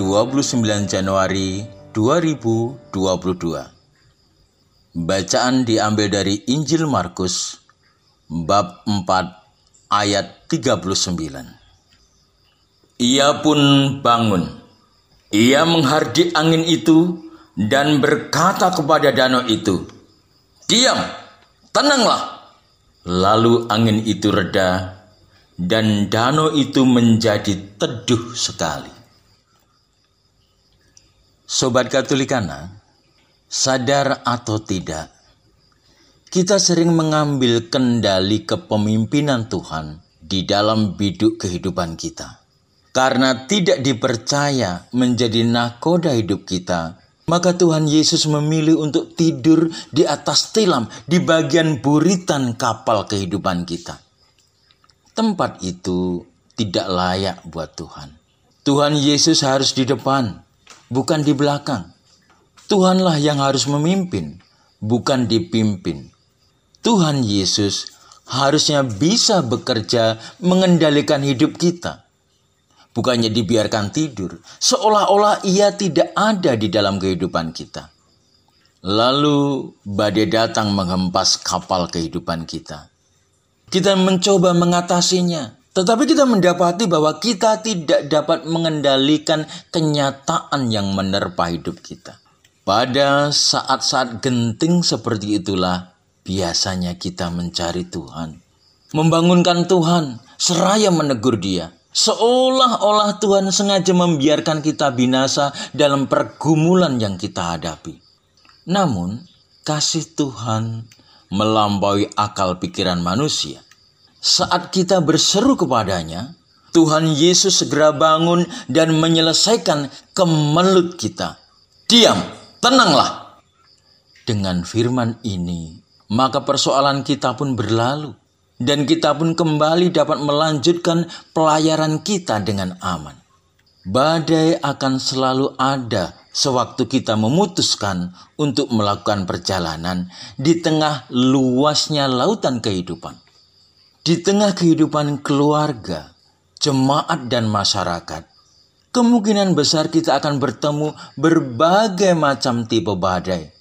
29 Januari 2022 Bacaan diambil dari Injil Markus bab 4 ayat 39 Ia pun bangun. Ia menghardik angin itu dan berkata kepada danau itu Diam, tenanglah. Lalu angin itu reda dan danau itu menjadi teduh sekali. Sobat Katolikana, sadar atau tidak, kita sering mengambil kendali kepemimpinan Tuhan di dalam biduk kehidupan kita. Karena tidak dipercaya menjadi nakoda hidup kita, maka Tuhan Yesus memilih untuk tidur di atas tilam di bagian buritan kapal kehidupan kita tempat itu tidak layak buat Tuhan. Tuhan Yesus harus di depan, bukan di belakang. Tuhanlah yang harus memimpin, bukan dipimpin. Tuhan Yesus harusnya bisa bekerja mengendalikan hidup kita. Bukannya dibiarkan tidur, seolah-olah ia tidak ada di dalam kehidupan kita. Lalu badai datang menghempas kapal kehidupan kita. Kita mencoba mengatasinya, tetapi kita mendapati bahwa kita tidak dapat mengendalikan kenyataan yang menerpa hidup kita. Pada saat-saat genting seperti itulah biasanya kita mencari Tuhan. Membangunkan Tuhan, seraya menegur dia. Seolah-olah Tuhan sengaja membiarkan kita binasa dalam pergumulan yang kita hadapi. Namun, kasih Tuhan melampaui akal pikiran manusia. Saat kita berseru kepadanya, Tuhan Yesus segera bangun dan menyelesaikan kemelut kita. Diam, tenanglah. Dengan firman ini, maka persoalan kita pun berlalu dan kita pun kembali dapat melanjutkan pelayaran kita dengan aman. Badai akan selalu ada sewaktu kita memutuskan untuk melakukan perjalanan di tengah luasnya lautan kehidupan. Di tengah kehidupan keluarga, jemaat, dan masyarakat, kemungkinan besar kita akan bertemu berbagai macam tipe badai.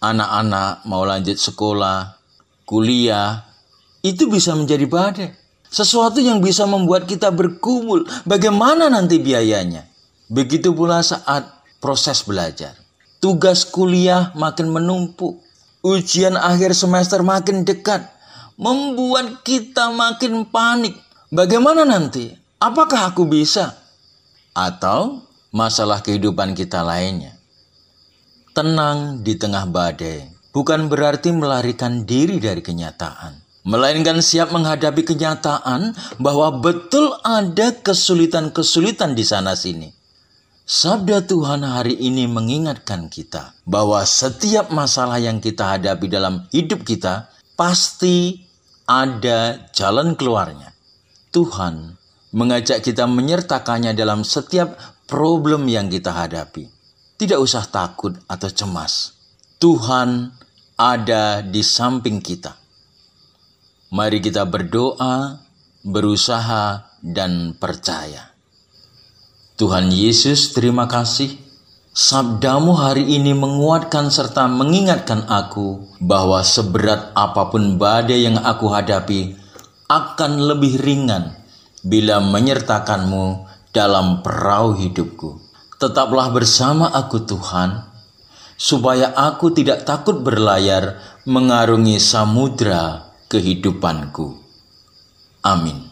Anak-anak mau lanjut sekolah, kuliah, itu bisa menjadi badai. Sesuatu yang bisa membuat kita berkumul. Bagaimana nanti biayanya? Begitu pula saat proses belajar. Tugas kuliah makin menumpuk. Ujian akhir semester makin dekat. Membuat kita makin panik. Bagaimana nanti? Apakah aku bisa? Atau masalah kehidupan kita lainnya. Tenang di tengah badai bukan berarti melarikan diri dari kenyataan melainkan siap menghadapi kenyataan bahwa betul ada kesulitan-kesulitan di sana-sini. Sabda Tuhan hari ini mengingatkan kita bahwa setiap masalah yang kita hadapi dalam hidup kita pasti ada jalan keluarnya. Tuhan mengajak kita menyertakannya dalam setiap problem yang kita hadapi. Tidak usah takut atau cemas. Tuhan ada di samping kita. Mari kita berdoa, berusaha, dan percaya. Tuhan Yesus, terima kasih. Sabdamu hari ini menguatkan serta mengingatkan aku bahwa seberat apa pun badai yang aku hadapi akan lebih ringan bila menyertakanmu dalam perahu hidupku. Tetaplah bersama aku Tuhan, supaya aku tidak takut berlayar mengarungi samudra kehidupanku. Amin.